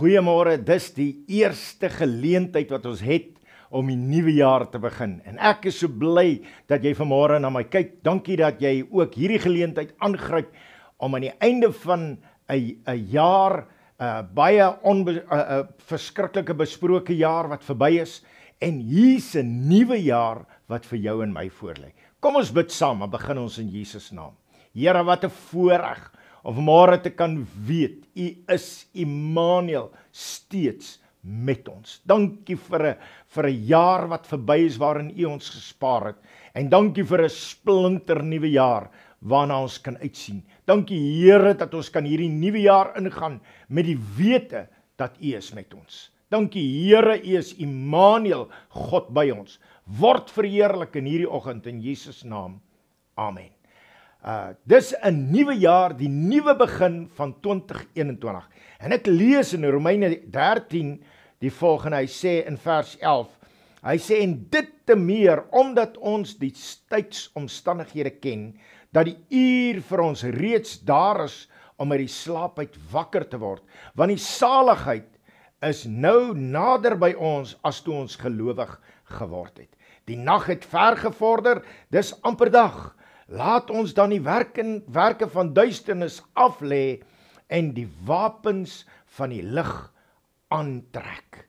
Goeiemôre. Dis die eerste geleentheid wat ons het om die nuwe jaar te begin. En ek is so bly dat jy vanmôre na my kyk. Dankie dat jy ook hierdie geleentheid aangryp om aan die einde van 'n 'n jaar 'n uh, baie 'n uh, uh, verskriklike besproke jaar wat verby is en hier's 'n nuwe jaar wat vir jou en my voorlê. Kom ons bid saam en begin ons in Jesus naam. Here, wat 'n voorreg of môre te kan weet u is Immanuel steeds met ons. Dankie vir 'n vir 'n jaar wat verby is waarin u ons gespaar het en dankie vir 'n splinter nuwe jaar waarna ons kan uitsien. Dankie Here dat ons kan hierdie nuwe jaar ingaan met die wete dat u is met ons. Dankie Here, u is Immanuel, God by ons. Word verheerlik in hierdie oggend in Jesus naam. Amen. Uh dis 'n nuwe jaar, die nuwe begin van 2021. En ek lees in Romeine 13 die volgende. Hy sê in vers 11. Hy sê en dit te meer omdat ons die tydsomstandighede ken dat die uur vir ons reeds daar is om uit die slaap uit wakker te word. Want die saligheid is nou nader by ons as toe ons gelowig geword het. Die nag het ver gevorder, dis amper dag. Laat ons dan die werke werke van duisternis af lê en die wapens van die lig aantrek.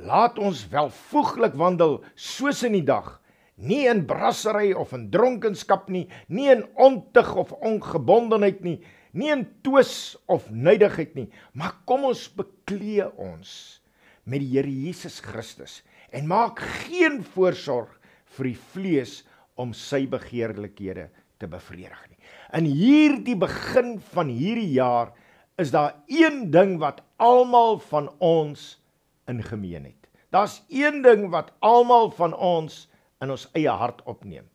Laat ons welvoeglik wandel soos in die dag, nie in brassery of in dronkenskap nie, nie in ontug of ongebondenheid nie, nie in twis of nydigheid nie, maar kom ons beklee ons met die Here Jesus Christus en maak geen voorsorg vir die vlees om sy begeerlikhede te bevredig nie. In hierdie begin van hierdie jaar is daar een ding wat almal van ons in gemeen het. Daar's een ding wat almal van ons in ons eie hart opneem.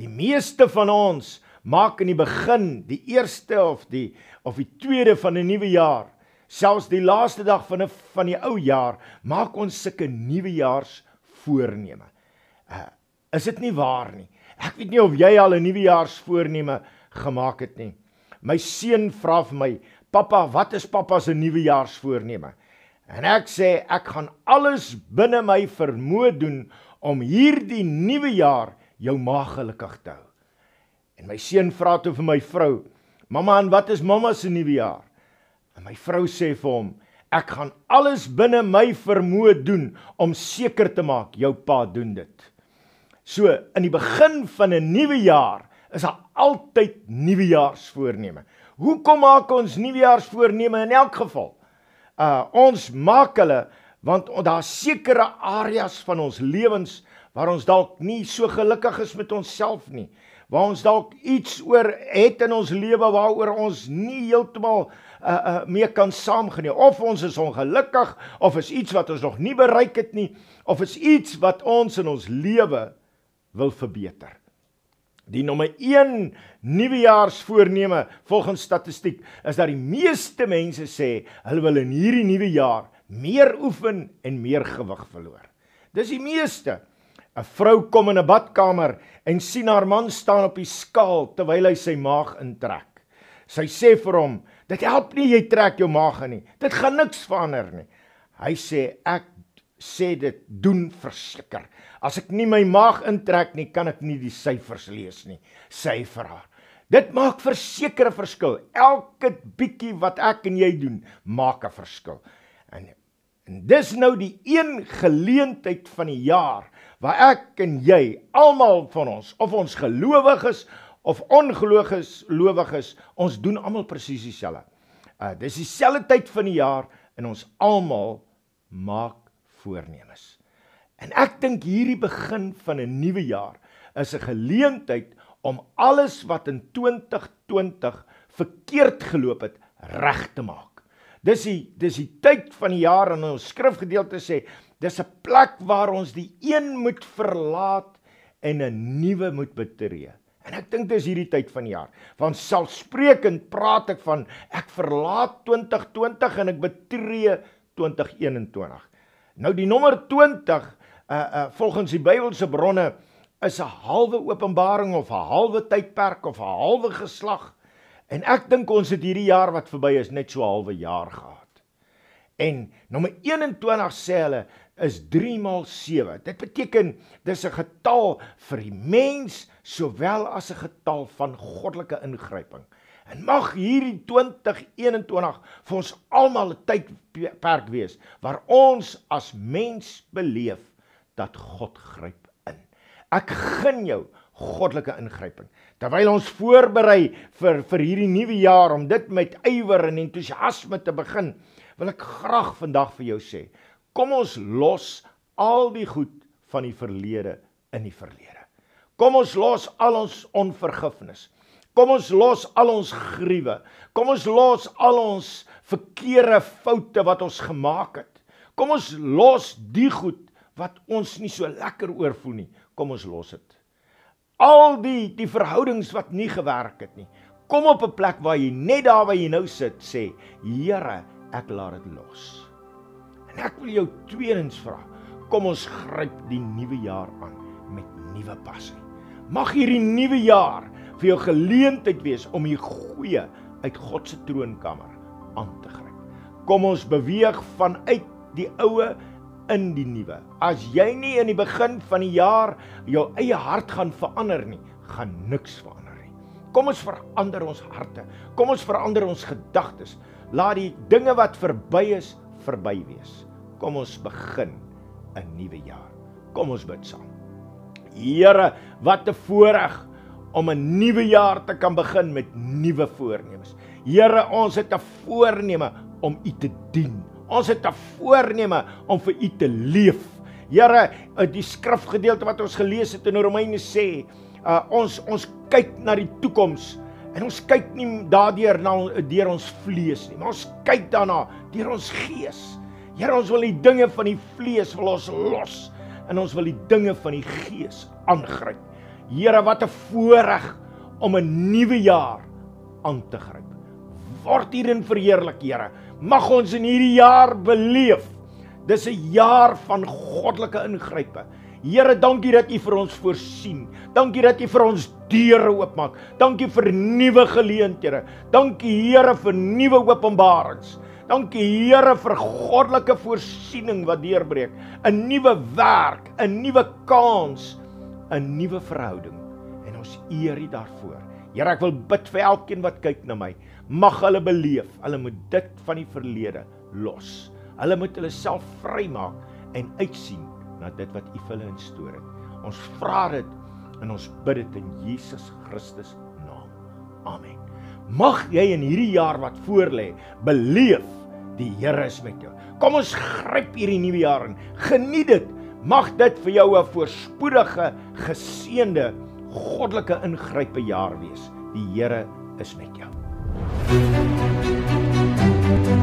Die meeste van ons maak in die begin, die eerste of die of die tweede van 'n nuwe jaar, selfs die laaste dag van 'n van die ou jaar, maak ons sulke nuwejaars voorneme. Uh, is dit nie waar nie? Ek weet nie of jy al 'n nuwejaarsvoorneme gemaak het nie. My seun vra vir my, "Pappa, wat is pappa se nuwejaarsvoorneme?" En ek sê ek gaan alles binne my vermoë doen om hierdie nuwe jaar jou ma gelukkig te hou. En my seun vra toe vir my vrou, "Mamma, en wat is mamma se nuwe jaar?" En my vrou sê vir hom, "Ek gaan alles binne my vermoë doen om seker te maak jou pa doen dit." So in die begin van 'n nuwe jaar is daar altyd nuwejaarsvoorneme. Hoekom maak ons nuwejaarsvoorneme in elk geval? Uh ons maak hulle want daar's sekere areas van ons lewens waar ons dalk nie so gelukkig is met onsself nie. Waar ons dalk iets oor het in ons lewe waaroor ons nie heeltemal uh uh mee kan saamgeneem of ons is ongelukkig of is iets wat ons nog nie bereik het nie of is iets wat ons in ons lewe wil verbeter. Die nommer 1 nuwejaarsvoorneme volgens statistiek is dat die meeste mense sê hulle wil in hierdie nuwe jaar meer oefen en meer gewig verloor. Dis die meeste. 'n Vrou kom in 'n badkamer en sien haar man staan op die skaal terwyl hy sy maag intrek. Sy sê vir hom: "Dit help nie jy trek jou maag in nie. Dit gaan niks verander nie." Hy sê: "Ek sê dit doen verseker. As ek nie my maag intrek nie, kan ek nie die syfers lees nie, sê vir haar. Dit maak verseker 'n verskil. Elke bietjie wat ek en jy doen, maak 'n verskil. En en dis nou die een geleentheid van die jaar waar ek en jy, almal van ons, of ons gelowiges of ongelowiges, gelowiges, ons doen almal presies dieselfde. Uh dis dieselfde tyd van die jaar en ons almal maak voornemens. En ek dink hierdie begin van 'n nuwe jaar is 'n geleentheid om alles wat in 2020 verkeerd geloop het reg te maak. Dis die dis die tyd van die jaar en ons skrifgedeelte sê dis 'n plek waar ons die een moet verlaat en 'n nuwe moet betree. En ek dink dis hierdie tyd van die jaar. Want selfsprekend praat ek van ek verlaat 2020 en ek betree 2021. Nou die nommer 20 uh uh volgens die Bybelse bronne is 'n halwe openbaring of 'n halwe tydperk of 'n halwe geslag. En ek dink ons het hierdie jaar wat verby is net so 'n halwe jaar gehad. En nommer 21 sê hulle is 3 maal 7. Dit beteken dis 'n getal vir die mens sowel as 'n getal van goddelike ingryping. En mag hierdie 2021 vir ons almal 'n tydperk wees waar ons as mens beleef dat God gryp in. Ek gun jou goddelike ingryping. Terwyl ons voorberei vir vir hierdie nuwe jaar om dit met ywer en entoesiasme te begin, wil ek graag vandag vir jou sê, kom ons los al die goed van die verlede in die verlede. Kom ons los al ons onvergifnis. Kom ons los al ons gruwe. Kom ons los al ons verkeerde foute wat ons gemaak het. Kom ons los die goed wat ons nie so lekker oorvoel nie. Kom ons los dit. Al die die verhoudings wat nie gewerk het nie. Kom op 'n plek waar jy net daar waar jy nou sit sê, Here, ek laat dit los. En ek wil jou tweedens vra, kom ons gryp die nuwe jaar aan met nuwe passie. Mag hierdie nuwe jaar vir jou geleentheid wees om die goeie uit God se troonkamer aan te gryp. Kom ons beweeg vanuit die oue in die nuwe. As jy nie in die begin van die jaar jou eie hart gaan verander nie, gaan niks verander nie. Kom ons verander ons harte. Kom ons verander ons gedagtes. Laat die dinge wat verby is verby wees. Kom ons begin 'n nuwe jaar. Kom ons bid saam. Here, wat 'n voorreg om 'n nuwe jaar te kan begin met nuwe voornemens. Here, ons het 'n voorneme om U te dien. Ons het 'n voorneme om vir U te leef. Here, die skrifgedeelte wat ons gelees het in Romeine sê, uh, ons ons kyk na die toekoms en ons kyk nie daardeur na deur ons vlees nie, maar ons kyk daarna deur ons gees. Here, ons wil die dinge van die vlees wil ons los en ons wil die dinge van die gees aangryp. Here, wat 'n voorreg om 'n nuwe jaar aan te gryp. Word hierin verheerlik, Here. Mag ons in hierdie jaar beleef. Dis 'n jaar van goddelike ingrype. Here, dankie dat U vir ons voorsien. Dankie dat U vir ons deure oopmaak. Dankie vir nuwe geleenthede. Dankie Here vir nuwe openbarings. Dankie Here vir goddelike voorsiening wat deurbreek. 'n Nuwe werk, 'n nuwe kans 'n nuwe verhouding en ons eer U daarvoor. Here, ek wil bid vir elkeen wat kyk na my. Mag hulle beleef, hulle moet dit van die verlede los. Hulle moet hulle self vrymaak en uitsien na dit wat U vir hulle instoor het. Ons vra dit en ons bid dit in Jesus Christus naam. Amen. Mag jy in hierdie jaar wat voorlê, beleef die Here is met jou. Kom ons gryp hierdie nuwe jaar in. Geniet dit. Mag dit vir jou 'n voorspoedige, geseënde, goddelike ingrype jaar wees. Die Here is met jou. Thank you.